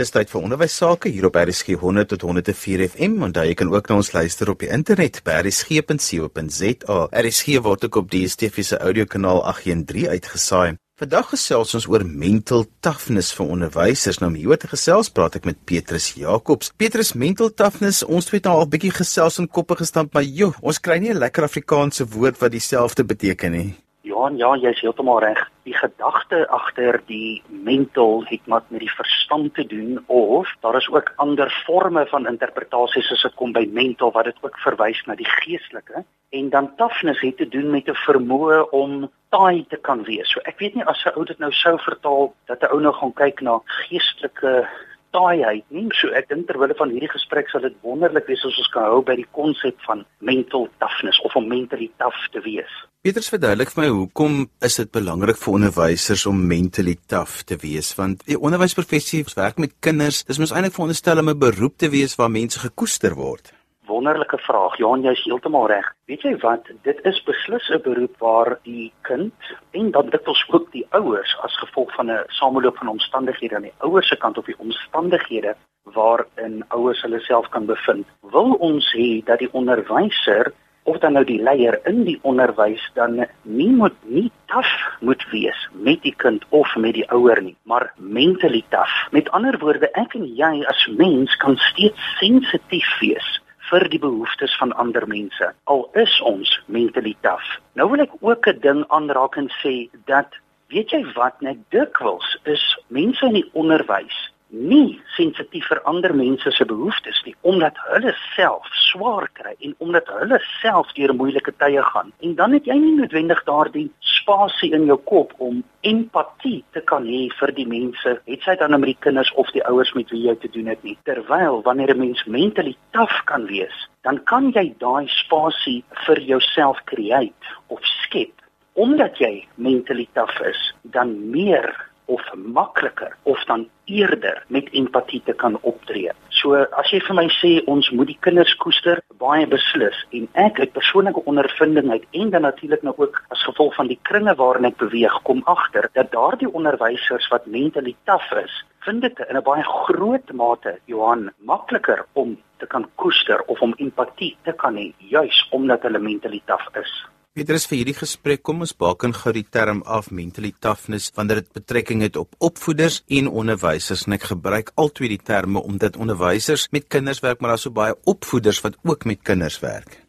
Dis tyd vir onderwys sake hier op RSG 100 tot 104 FM en jy kan ook na ons luister op die internet by rsg.co.za. RSG word ook op die DSTV se audiokanaal 813 uitgesaai. Vandag gesels ons oor mental toughness vir onderwysers. Nou hier te gesels praat ek met Petrus Jacobs. Petrus, mental toughness, ons het nou al 'n bietjie gesels en koppe gestamp, maar joh, ons kry nie 'n lekker Afrikaanse woord wat dieselfde beteken nie. Johan, ja, jy's heeltemal reg. Die gedagte agter die mental het met met die verstand te doen of daar is ook ander forme van interpretasies as dit kom by mental wat dit ook verwys na die geestelike en dan toughness het te doen met 'n vermoë om taai te kan wees. So ek weet nie as 'n ou dit nou sou vertaal dat 'n ou nou gaan kyk na geestelike taaiheid nie. So ek dink terwyl van hierdie gesprek sal dit wonderlik wees as ons kan hou by die konsep van mental toughness of om mentally tough te wees. Pieters verduidelik vir my hoekom is dit belangrik vir onderwysers om mentally tough te wees want die onderwysprofessie werk met kinders. Dis mos eintlik veronderstel om 'n beroep te wees waar mense gekoester word wonderlike vraag. Johan, jy's heeltemal reg. Weet jy wat? Dit is beslis 'n beroep waar die kind en dan ons ook die ouers as gevolg van 'n sameloop van omstandighede aan die ouers se kant of die omstandighede waarin ouers hulle self kan bevind. Wil ons hê dat die onderwyser of dan nou die leier in die onderwys dan nie moet nie taaf moet wees met die kind of met die ouer nie, maar mentally taaf. Met ander woorde, ek en jy as mens kan steeds sensitief wees vir die behoeftes van ander mense al is ons mentally tough. Nou wil ek ook 'n ding aanraak en sê dat weet jy wat net dikwels is mense in die onderwys nie sensitief vir ander mense se behoeftes nie omdat hulle self swaar kry en omdat hulle self deur moeilike tye gaan. En dan het jy nie noodwendig daardie spasie in jou kop om empatie te kan hê vir die mense het sy dan met die kinders of die ouers met wie jy te doen het nie. Terwyl wanneer 'n mens mentally taaf kan wees dan kan jy daai spasie vir jouself create of skep. Omdat jy mentally taaf is dan meer of makliker of dan eerder met empatie te kan optree. So as jy vir my sê ons moet die kinders koester, baie beslis en ek uit persoonlike ondervinding uit en dan natuurlik nou ook as gevolg van die kringe waarin ek beweeg, kom agter dat daardie onderwysers wat mentally taaf is, vind dit in 'n baie groot mate Johan makliker om te kan koester of om empatie te kan hê juis omdat hulle mentally taaf is. Petrus vir hierdie gesprek kom ons baken gou die term af mentally toughness wanneer dit betrekking het op opvoeders en onderwysers en ek gebruik altyd die terme omdat onderwysers met kinders werk maar daar so baie opvoeders wat ook met kinders werk.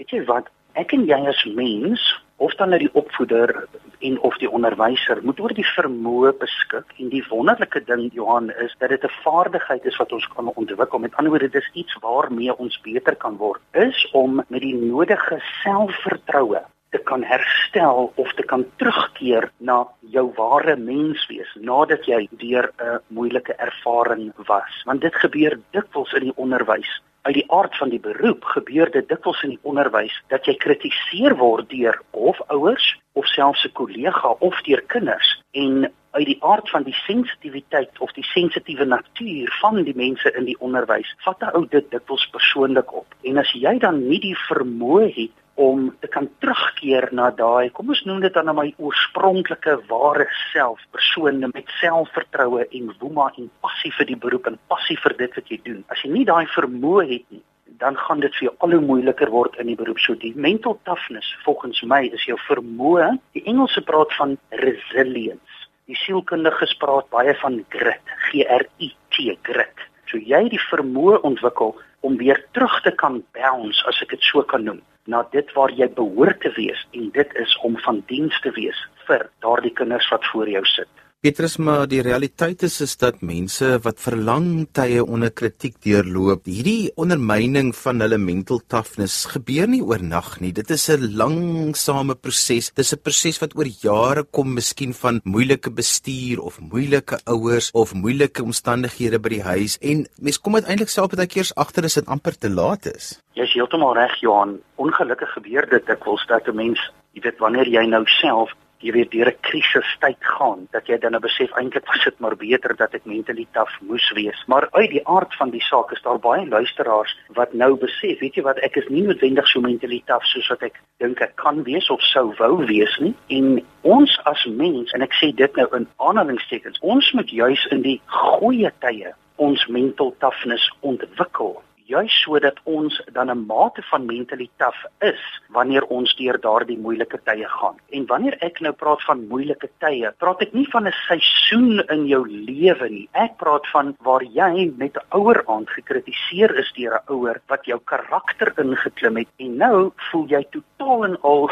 Weet jy wat ek en jy as mens of dan nou die opvoeder en of die onderwyser moet oor die vermoë beskik en die wonderlike ding Johan is dat dit 'n vaardigheid is wat ons kan ontwikkel. Met ander woorde dis iets waarmee ons beter kan word. Is om met die nodige selfvertroue te kan herstel of te kan terugkeer na jou ware menswees nadat jy deur 'n moeilike ervaring was. Want dit gebeur dikwels in die onderwys. Uit die aard van die beroep gebeur dit dikwels in die onderwys dat jy kritiseer word deur of ouers of selfs 'n kollega of deur kinders. En uit die aard van die sensitiwiteit of die sensitiewe natuur van die mense in die onderwys vat 'n ou dit dikwels persoonlik op. En as jy dan nie die vermoë het om te kan terugkeer na daai kom ons noem dit dan na my oorspronklike ware self persoon met selfvertroue en woema en passie vir die beroep en passie vir dit wat jy doen. As jy nie daai vermoë het nie dan gaan dit vir jou al hoe moeiliker word in die beroep. So die mental toughness volgens my is jou vermoë. Die Engelse praat van resilience. Die sielkundiges praat baie van grit g r i t grit. So jy die vermoë ontwikkel om weer terug te kan bounce as ek dit so kan noem na dit waar jy behoort te wees en dit is om van diens te wees vir daardie kinders wat voor jou sit. Petrus, maar die realiteit is is dat mense wat vir lang tye onder kritiek deurloop, hierdie ondermyning van hulle mental toughness gebeur nie oornag nie. Dit is 'n langsame proses. Dis 'n proses wat oor jare kom, miskien van moeilike bestuur of moeilike ouers of moeilike omstandighede by die huis en mense kom uiteindelik self baie keer agter as dit amper te laat is. Jy's heeltemal reg, Johan. Ongelukkig gebeur dit dikwels dat 'n mens, jy weet, wanneer jy nou self jy weet deur 'n krisistyd gaan dat jy dan besef eintlik was dit maar beter dat ek mentally taaf moes wees. Maar uit die aard van die saak is daar baie luisteraars wat nou besef weet jy wat ek is nie noodwendig so mentally taaf soos wat ek dink ek kan wees of sou wou wees nie. En ons as mens en ek sê dit nou in aanhalingstekens ons moet juis in die goeie tye ons mental toughness ontwikkel juis sodat ons dan 'n mate van mentaliteit is wanneer ons deur daardie moeilike tye gaan. En wanneer ek nou praat van moeilike tye, praat ek nie van 'n seisoen in jou lewe nie. Ek praat van waar jy met 'n ouer aand gekritiseer is deur 'n ouer wat jou karakter ingeklim het en nou voel jy totaal en al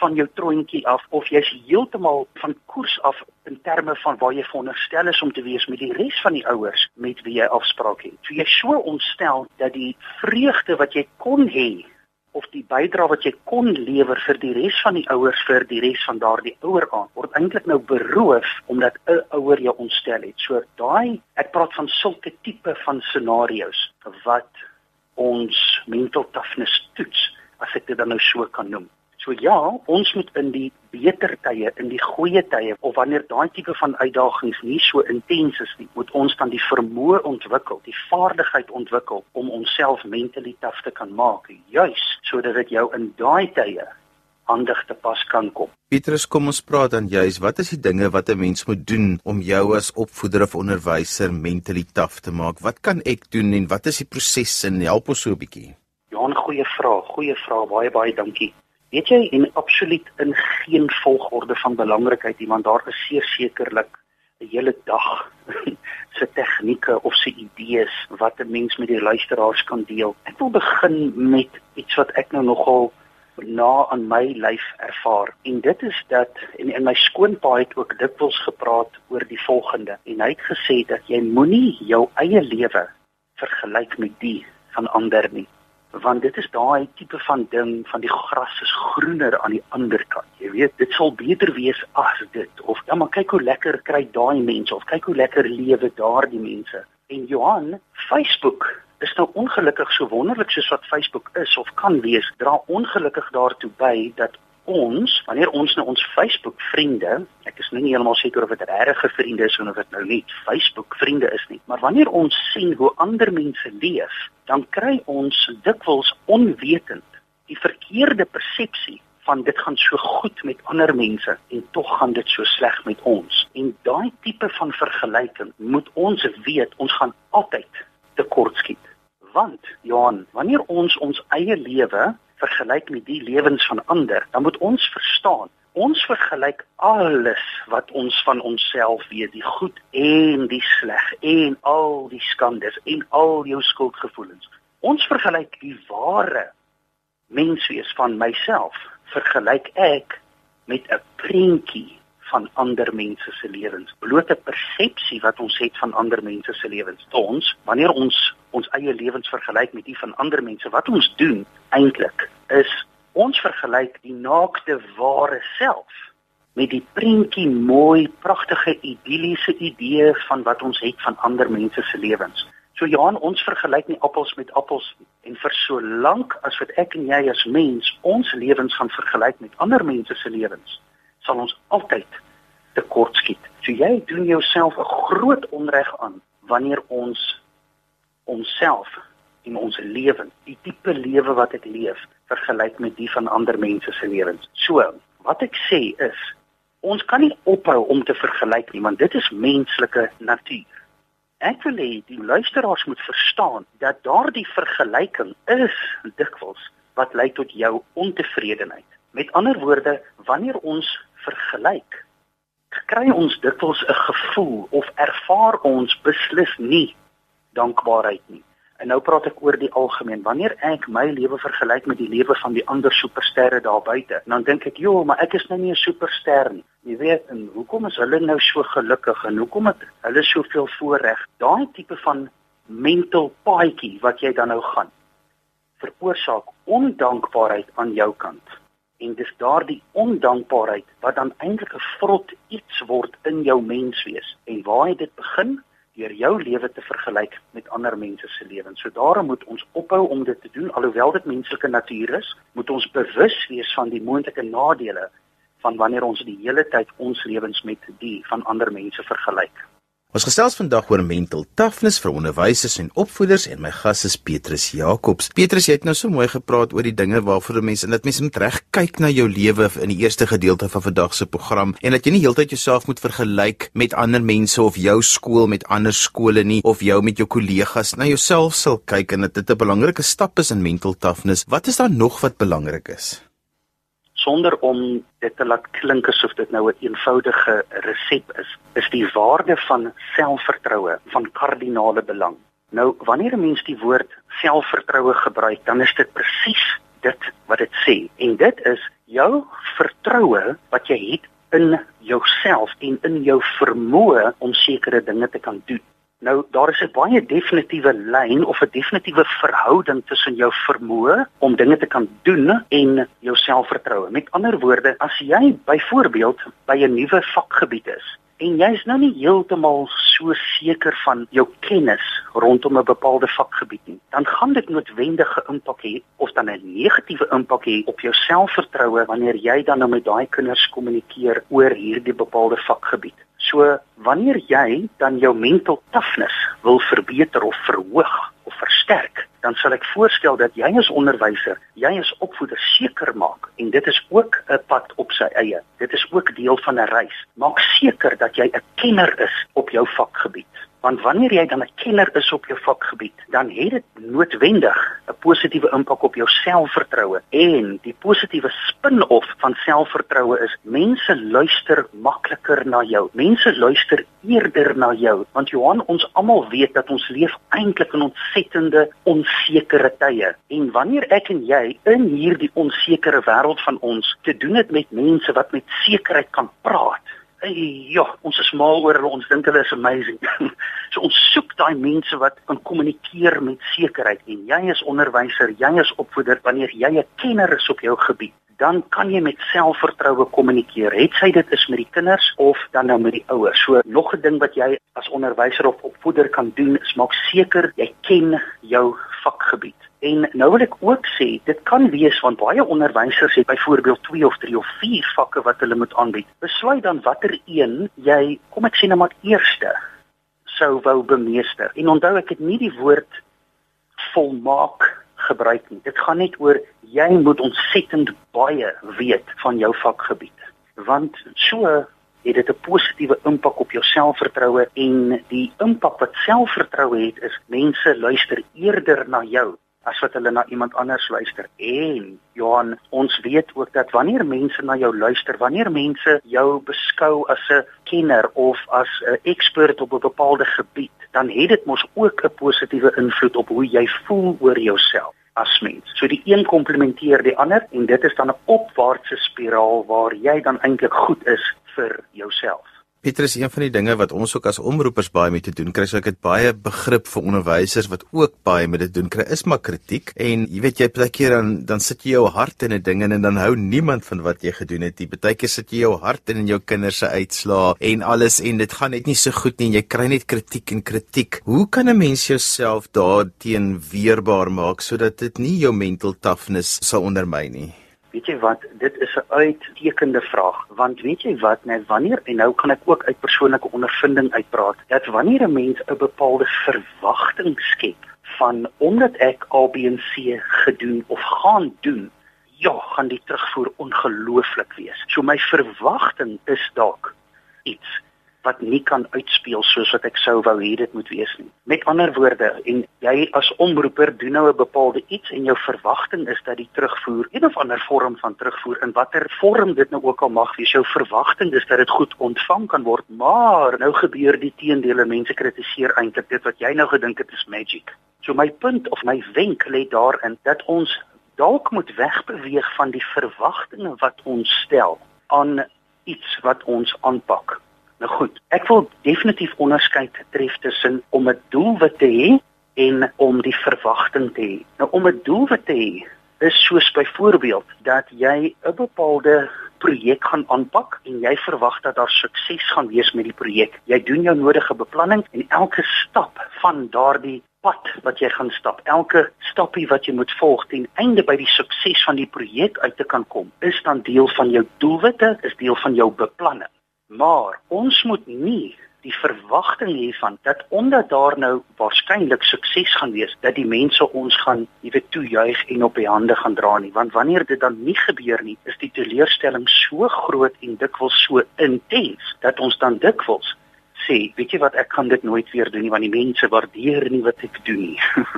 van jou troontjie af of jy's heeltemal van koers af in terme van waar jy veronderstel is om te wees met die res van die ouers met wie jy afspraak het. So jy so ontstel dat die vreugde wat jy kon hê of die bydrae wat jy kon lewer vir die res van die ouers vir die res van daardie ouer aan word eintlik nou beroof omdat 'n ouer jou ontstel het. So daai ek praat van sulke tipe van scenario's wat ons mental toughness toets as ek dit dan nou so kan noem. So ja, ons moet in die beter tye, in die goeie tye of wanneer daai tipe van uitdagings nie so intens is nie, moet ons dan die vermoë ontwikkel, die vaardigheid ontwikkel om onsself mentally tough te kan maak, juis sodat dit jou in daai tye handig te pas kan kom. Petrus, kom ons praat dan juis, wat is die dinge wat 'n mens moet doen om jou as opvoeder of onderwyser mentally tough te maak? Wat kan ek doen en wat is die proses en help ons so 'n bietjie? Ja, 'n goeie vraag, goeie vraag, baie baie dankie. Weet jy en absoluut in geen volgorde van belangrikheid nie want daar is sekerlik 'n hele dag se tegnieke of se idees wat 'n mens met die luisteraars kan deel. Ek wil begin met iets wat ek nou nogal na aan my lyf ervaar. En dit is dat en in my skoonpa het ook dikwels gepraat oor die volgende. En hy het gesê dat jy moenie jou eie lewe vergelyk met die van ander nie want dit is daai tipe van ding van die gras is groener aan die ander kant. Jy weet, dit sal beter wees as dit of ja, maar kyk hoe lekker kry daai mense of kyk hoe lekker lewe daardie mense. En Johan, Facebook is nou ongelukkig so wonderlik soos wat Facebook is of kan wees, dra ongelukkig daartoe by dat ons, wanneer ons nou ons Facebook vriende, ek is nou nie heeltemal seker of dit regte vriende is of dit nou net Facebook vriende is nie, maar wanneer ons sien hoe ander mense leef, dan kry ons dikwels onwetend die verkeerde persepsie van dit gaan so goed met ander mense en tog gaan dit so sleg met ons. En daai tipe van vergelyking moet ons weet, ons gaan altyd tekortskiet. Want Johan, wanneer ons ons eie lewe vergelyk met die lewens van ander, dan moet ons verstaan, ons vergelyk alles wat ons van onsself weet, die goed en die sleg en al die skandes en al jou skuldgevoelens. Ons vergelyk die ware menswees van myself, vergelyk ek met 'n prentjie van ander mense se lewens, blote persepsie wat ons het van ander mense se lewens. Ons, wanneer ons ons eie lewens vergelyk met die van ander mense, wat ons doen eintlik is ons vergelyk die naakte ware self met die prentjie mooi, pragtige, idilliese idee van wat ons het van ander mense se lewens. So Johan, ons vergelyk nie appels met appels en vir so lank as wat ek en jy as mens ons lewens gaan vergelyk met ander mense se lewens, sal ons altyd tekortskiet. So jy doen jouself 'n groot onreg aan wanneer ons onsself en ons lewe, die tipe lewe wat ek leef, vergelyk met die van ander mense se lewens. So, wat ek sê is, ons kan nie ophou om te vergelyk nie, want dit is menslike natuur. Ek wil hê die luisteraars moet verstaan dat daardie vergelyking is dikwels wat lei tot jou ontevredenheid. Met ander woorde, wanneer ons vergelyk, kry ons dikwels 'n gevoel of ervaar ons beslis nie dankbaarheid nie. En nou praat ek oor die algemeen. Wanneer ek my lewe vergelyk met die lewe van die ander supersterre daar buite, dan dink ek, "Joe, maar ek is nou nie 'n superster nie." Jy weet, en hoekom is hulle nou so gelukkig en hoekom het hulle soveel voorreg? Daai tipe van mental paadjie wat jy dan nou gaan, veroorsaak ondankbaarheid aan jou kant en dis daardie ondankbaarheid wat dan eintlik 'n vrot iets word in jou menswees en waar dit begin deur jou lewe te vergelyk met ander mense se lewens. So daarom moet ons ophou om dit te doen alhoewel dit menslike natuur is, moet ons bewus wees van die moontlike nadele van wanneer ons die hele tyd ons lewens met die van ander mense vergelyk. Ons gesels vandag oor mental toughness vir onderwysers en opvoeders en my gas is Petrus Jacobs. Petrus, jy het nou so mooi gepraat oor die dinge waarvoor mense en dat mense moet reg kyk na jou lewe in die eerste gedeelte van vandag se program en dat jy nie heeltyd jouself moet vergelyk met ander mense of jou skool met ander skole nie of jou met jou kollegas. Na jouself sal kyk en dat dit 'n belangrike stap is in mental toughness. Wat is daar nog wat belangrik is? Sonder om dit te laat klink asof dit nou 'n een eenvoudige resep is, is die waarde van selfvertroue van kardinale belang. Nou, wanneer 'n mens die woord selfvertroue gebruik, dan is dit presies dit wat dit sê. En dit is jou vertroue wat jy het in jouself en in jou vermoë om sekere dinge te kan doen. Nou daar is 'n baie definitiewe lyn of 'n definitiewe verhouding tussen jou vermoë om dinge te kan doen en jou selfvertroue. Met ander woorde, as jy byvoorbeeld by 'n nuwe vakgebied is en jy's nou nie heeltemal so seker van jou kennis rondom 'n bepaalde vakgebied nie, dan gaan dit noodwendige impak hê of dan 'n negatiewe impak hê op jou selfvertroue wanneer jy dan nou met daai kinders kommunikeer oor hierdie bepaalde vakgebied. So wanneer jy dan jou mental toughness wil verbeter of verhoog of versterk, dan sal ek voorstel dat jy as onderwyser, jy as opvoeder seker maak en dit is ook 'n pad op sy eie. Dit is ook deel van 'n reis. Maak seker dat jy 'n kenner is op jou vakgebied. Want wanneer jy dan 'n kenner is op jou vakgebied, dan het dit noodwendig 'n positiewe impak op jou selfvertroue en die positiewe spin-off van selfvertroue is mense luister makliker na jou. Mense luister eerder na jou want Johan ons almal weet dat ons leef eintlik in ontsettende onsekere tye. En wanneer ek en jy in hierdie onsekere wêreld van ons te doen het met mense wat met sekerheid kan praat, Hey, ja, ons is mal oor hulle, ons dink hulle is amazing. so ons soek daai mense wat kan kommunikeer met sekerheid en jy as onderwyser, jy as opvoeder, wanneer jy 'n kenner is op jou gebied, dan kan jy met selfvertroue kommunikeer. Het sy dit is met die kinders of dan nou met die ouers. So nog 'n ding wat jy as onderwyser of opvoeder kan doen, is maak seker jy ken jou vakgebied. En nou wil ek ook sê, dit kan wees want baie onderwysers het byvoorbeeld 2 of 3 of 4 vakke wat hulle moet aanbied. Besluit dan watter een jy, kom ek sê nou maar eerste sou wou bemeester. En onthou ek het nie die woord volmaak gebruik nie. Dit gaan net oor jy moet ontsettend baie weet van jou vakgebied. Want so het dit 'n positiewe impak op jou selfvertroue en die impak wat selfvertroue het is mense luister eerder na jou as wat hulle na iemand anders luister. En Johan, ons weet ook dat wanneer mense na jou luister, wanneer mense jou beskou as 'n kenner of as 'n ekspert op 'n bepaalde gebied, dan het dit mos ook 'n positiewe invloed op hoe jy voel oor jouself as mens. So die een komplementeer die ander en dit is dan 'n opwaartse spiraal waar jy dan eintlik goed is vir jouself. Petrus, een van die dinge wat ons ook as omroepers baie mee te doen kry, so ek het baie begrip vir onderwysers wat ook baie met dit doen kry, is maar kritiek. En jy weet jy partykeer dan dan sit jy jou hart in 'n ding en dan hou niemand van wat jy gedoen het nie. Partykeer sit jy jou hart in in jou kinders se uitslaa en alles en dit gaan net nie so goed nie en jy kry net kritiek en kritiek. Hoe kan 'n mens jouself daarteen weerbaar maak sodat dit nie jou mental toughness sal ondermyn nie? Weet jy wat, dit is 'n uittekende vraag, want weet jy wat, net wanneer en nou kan ek ook uit persoonlike ondervinding uitpraat, dat wanneer 'n mens 'n bepaalde verwagting skep van omdat ek ABC gedoen of gaan doen, ja, gaan die terugvoer ongelooflik wees. So my verwagting is dalk iets wat nie kan uitspeel soos wat ek sou wou hê dit moet wees nie. Met ander woorde, en jy as omroeper doen nou 'n bepaalde iets en jou verwagting is dat die terugvoer, een of ander vorm van terugvoer in watter vorm dit nou ook al mag wees, jou verwagting is dat dit goed ontvang kan word, maar nou gebeur die teendele, mense kritiseer eintlik dit wat jy nou gedink het is magic. So my punt of my wenk lê daarin dat ons dalk moet wegbeweeg van die verwagtinge wat ons stel aan iets wat ons aanpak. Nou goed, ek wil definitief onderskeid tref tussen om 'n doelwit te hê en om die verwagting te hê. Nou om 'n doelwit te hê is soos byvoorbeeld dat jy 'n bepaalde projek gaan aanpak en jy verwag dat daar sukses gaan wees met die projek. Jy doen jou nodige beplanning en elke stap van daardie pad wat jy gaan stap, elke stappie wat jy moet volg ten einde by die sukses van die projek uit te kan kom, is dan deel van jou doelwitte, is deel van jou beplanning. Maar ons moet nie die verwagting hiervan dat omdat daar nou waarskynlik sukses gaan wees dat die mense ons gaan weet toejuig en op die hande gaan dra nie. Want wanneer dit dan nie gebeur nie is die teleurstelling so groot en dikwels so intens dat ons dan dikwels sê weet jy wat ek kan dit nooit weer doen nie want die mense waardeer nie wat ek doen nie.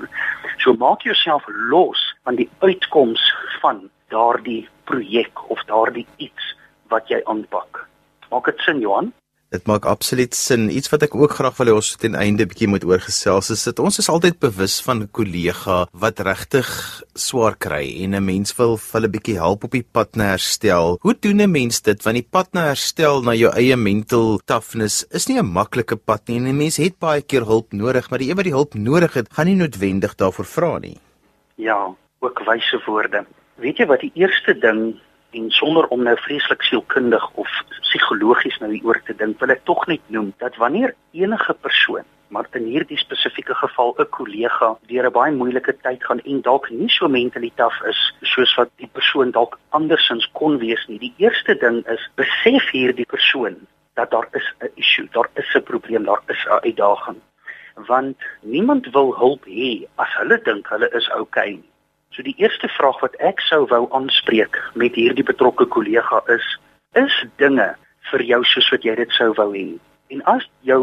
So maak jouself los van die uitkoms van daardie projek of daardie iets wat jy aanpak maak dit sin Johan Dit maak absoluut sin. Iets wat ek ook graag wil hê ons ten einde bietjie moet oorgesels is dat ons is altyd bewus van 'n kollega wat regtig swaar kry en 'n mens wil hulle bietjie help op die pad na herstel. Hoe doen 'n mens dit want die pad na herstel na jou eie mental toughness is nie 'n maklike pad nie en 'n mens het baie keer hulp nodig, maar die een wat die hulp nodig het, gaan nie noodwendig daarvoor vra nie. Ja, ook wyse woorde. Weet jy wat die eerste ding en sonder om nou vreeslik sielkundig of psigologies nou hieroor te dink, wil ek tog net noem dat wanneer enige persoon maar in hierdie spesifieke geval 'n kollega deur 'n baie moeilike tyd gaan en dalk nie so mentalitaaf is soos wat die persoon dalk andersins kon wees nie. Die eerste ding is besef hierdie persoon dat daar is 'n issue, daar is 'n probleem, daar is 'n uitdaging. Want niemand wil hulp hê as hulle dink hulle is oukei okay nie. So die eerste vraag wat ek sou wou aanspreek met hierdie betrokke kollega is: is dinge vir jou soos wat jy dit sou wou hê? En as jou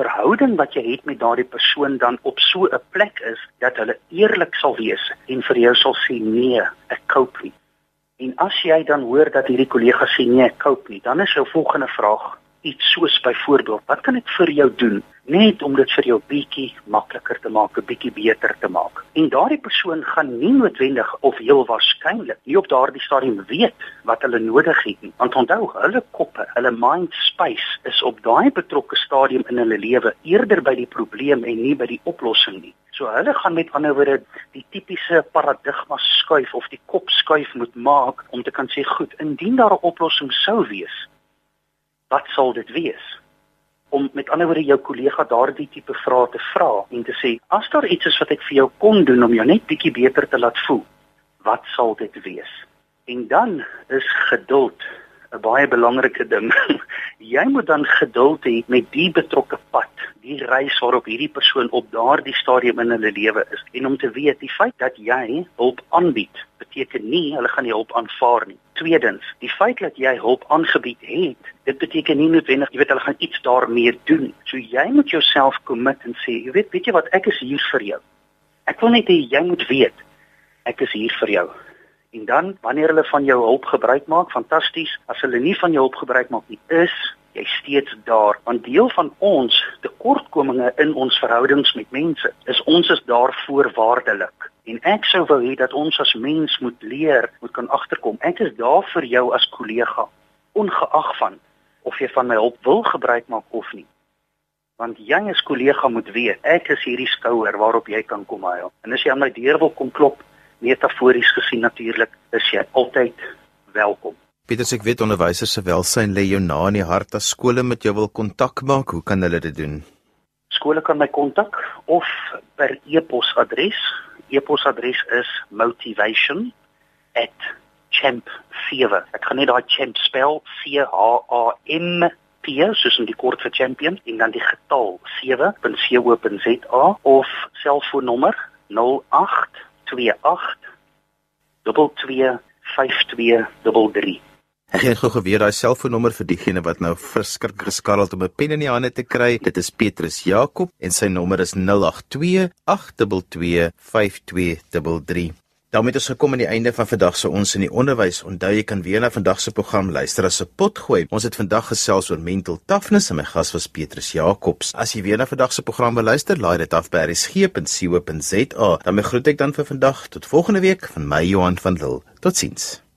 verhouding wat jy het met daardie persoon dan op so 'n plek is dat hulle eerlik sal wees en vir jou sal sê nee, ek cope nie. En as jy dan hoor dat hierdie kollega sê nee, ek cope nie, dan is jou volgende vraag: iets soos byvoorbeeld, wat kan ek vir jou doen net om dit vir jou bietjie makliker te maak, 'n bietjie beter te maak? En daardie persoon gaan nie noodwendig of heel waarskynlik nie op daardie stadium weet wat hulle nodig het nie. Want onthou, hulle koppe, hulle mind space is op daai betrokke stadium in hulle lewe eerder by die probleem en nie by die oplossing nie. So hulle gaan met ander woorde die tipiese paradigma skuif of die kop skuif moet maak om te kan sê goed, indien daar 'n oplossing sou wees, wat sal dit wees? Om met ander woorde jou kollega daardie tipe vrae te vra en te sê, as daar iets is wat ek vir jou kon doen om jou net bietjie beter te laat voel, wat sal dit wees? En dan is geduld 'n baie belangrike ding. jy moet dan geduld hê met die betrokke pad, die reis waarop hierdie persoon op daardie stadium in hulle lewe is en om te weet die feit dat jy hulp aanbied beteken nie hulle gaan die hulp aanvaar nie. Tweedens, die feit dat jy hulp aangebied het, dit beteken nie noodwendig jy weet hulle gaan iets daarmee doen. So jy moet jouself commit en sê, jy weet, weet jy wat, ek is hier vir jou. Ek wil net hê jy moet weet ek is hier vir jou. En dan wanneer hulle van jou hulp gebruik maak, fantasties. As hulle nie van jou hulp gebruik maak nie, is jy steeds daar. Want deel van ons tekortkominge in ons verhoudings met mense is ons is daar voorwaardelik. En ek sou wou hê dat ons as mens moet leer, moet kan agterkom. Ek is daar vir jou as kollega, ongeag van of jy van my hulp wil gebruik maak of nie. Want jy as kollega moet weet, ek is hierdie skouer waarop jy kan kom huil. En as jy aan my deur wil kom klop, metafories gesien natuurlik is jy altyd welkom. Pieters, ek weet onderwysers se welsyn lê jou na in die hart as skole met jou wil kontak maak. Hoe kan hulle dit doen? Skole kan my kontak of per e-posadres. E-posadres is motivation@champ7. Ek gaan net daai champ spel C H A M P soos in die kort vir champion en dan die getal 7.co.za of selfoonnommer 08 Ek het gou geweet daai selfoonnommer vir diegene wat nou verskrik geskarreld om 'n pen in die hande te kry. Dit is Petrus Jakob en sy nommer is 082 822 5233. Daarmee het ons gekom aan die einde van vandag se ons in die onderwys. Onthou jy kan weer na vandag se program luister as 'n pot gooi. Ons het vandag gesels oor mental toughness en my gas was Petrus Jacobs. As jy weer na vandag se program wil luister, laai dit af by resgep.co.za. Dan groet ek dan vir vandag tot volgende week van my Johan van Lille. Totsiens.